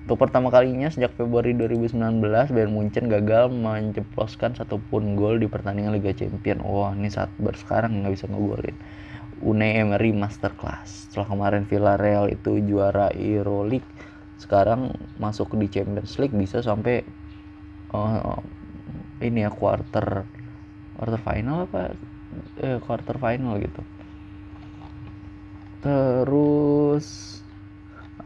untuk pertama kalinya sejak Februari 2019 Bayern Munchen gagal menceploskan satupun gol di pertandingan Liga Champions. Wah ini saat baru sekarang nggak bisa ngegolin. Unai Emery masterclass. Setelah kemarin Villarreal itu juara Euroleague, sekarang masuk di Champions League bisa sampai uh, ini ya quarter quarter final apa eh, quarter final gitu. Terus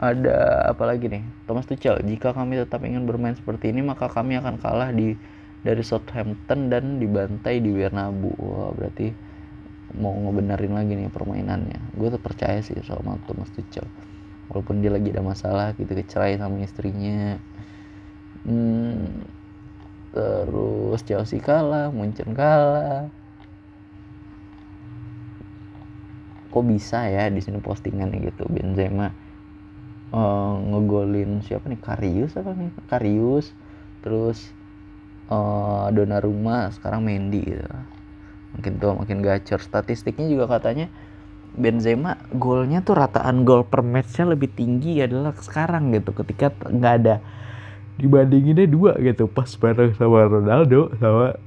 ada apa lagi nih? Thomas Tuchel jika kami tetap ingin bermain seperti ini maka kami akan kalah di dari Southampton dan dibantai di Bernabeu. Wah berarti mau ngebenerin lagi nih permainannya. Gue tuh percaya sih sama Thomas Tuchel. Walaupun dia lagi ada masalah gitu kecerai sama istrinya. Hmm, terus Chelsea kalah Munchen kalah kok bisa ya di sini postingannya gitu? Benzema uh, ngegolin siapa nih? Karius apa nih? Karius terus uh, Donnarumma sekarang Mendy gitu. Makin tua makin gacor. Statistiknya juga katanya Benzema golnya tuh rataan gol per matchnya lebih tinggi adalah sekarang gitu. Ketika nggak ada dibandinginnya dua gitu. Pas bareng sama Ronaldo sama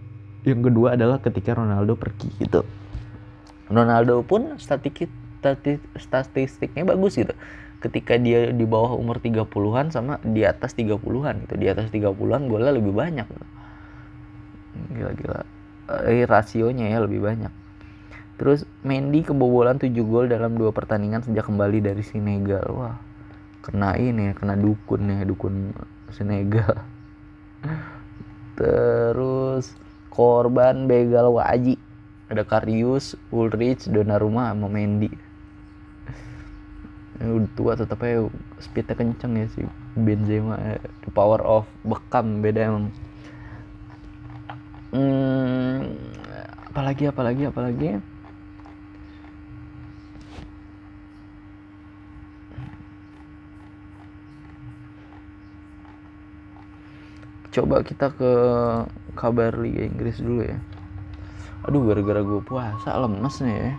yang kedua adalah ketika Ronaldo pergi gitu Ronaldo pun statistik statistiknya bagus gitu ketika dia di bawah umur 30-an sama di atas 30-an gitu. Di atas 30-an golnya lebih banyak. Gila-gila. Eh, rasionya ya lebih banyak. Terus Mendy kebobolan 7 gol dalam dua pertandingan sejak kembali dari Senegal. Wah, kena ini kena dukun ya, dukun Senegal. Terus korban begal Waji. Ada Karius, Ulrich, Donnarumma sama Mendy. Udah tua tetap aja speednya kenceng ya si Benzema the power of bekam beda emang. Hmm, apalagi apalagi apalagi? Coba kita ke kabar Liga Inggris dulu ya aduh gara-gara gue puasa lemes nih ya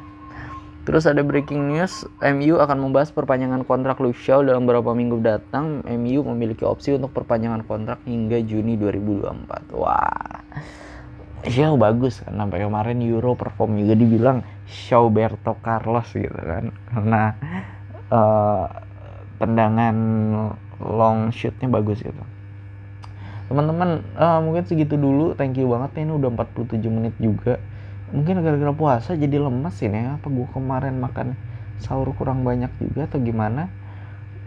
Terus ada breaking news, MU akan membahas perpanjangan kontrak Luke Shaw dalam beberapa minggu datang. MU memiliki opsi untuk perpanjangan kontrak hingga Juni 2024. Wah, Shaw bagus kan sampai kemarin Euro perform juga dibilang Shaw Berto Carlos gitu kan karena uh, tendangan long shootnya bagus gitu. Teman-teman uh, mungkin segitu dulu. Thank you banget ini udah 47 menit juga mungkin gara-gara puasa jadi lemas ini ya. Apa gue kemarin makan sahur kurang banyak juga atau gimana?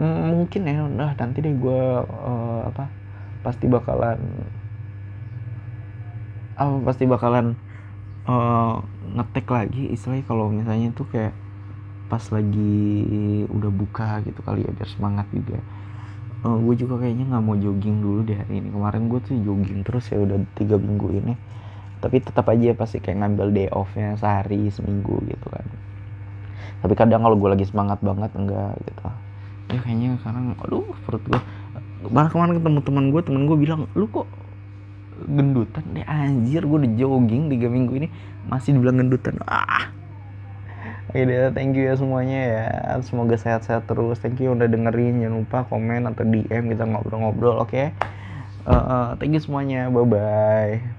Hmm, mungkin ya. Udah nanti deh gue uh, apa pasti bakalan apa pasti bakalan uh, ngetek lagi istilahnya kalau misalnya tuh kayak pas lagi udah buka gitu kali ya biar semangat juga. Uh, gue juga kayaknya nggak mau jogging dulu deh hari ini. Kemarin gue tuh jogging terus ya udah tiga minggu ini tapi tetap aja pasti kayak ngambil day offnya sehari seminggu gitu kan tapi kadang kalau gue lagi semangat banget enggak gitu ya kayaknya sekarang aduh perut gue malah kemarin ketemu teman gue temen gue bilang lu kok gendutan deh anjir gue udah jogging tiga minggu ini masih dibilang gendutan ah Oke deh, thank you ya semuanya ya. Semoga sehat-sehat terus. Thank you udah dengerin. Jangan lupa komen atau DM kita ngobrol-ngobrol, oke? Okay? Uh, uh, thank you semuanya. Bye bye.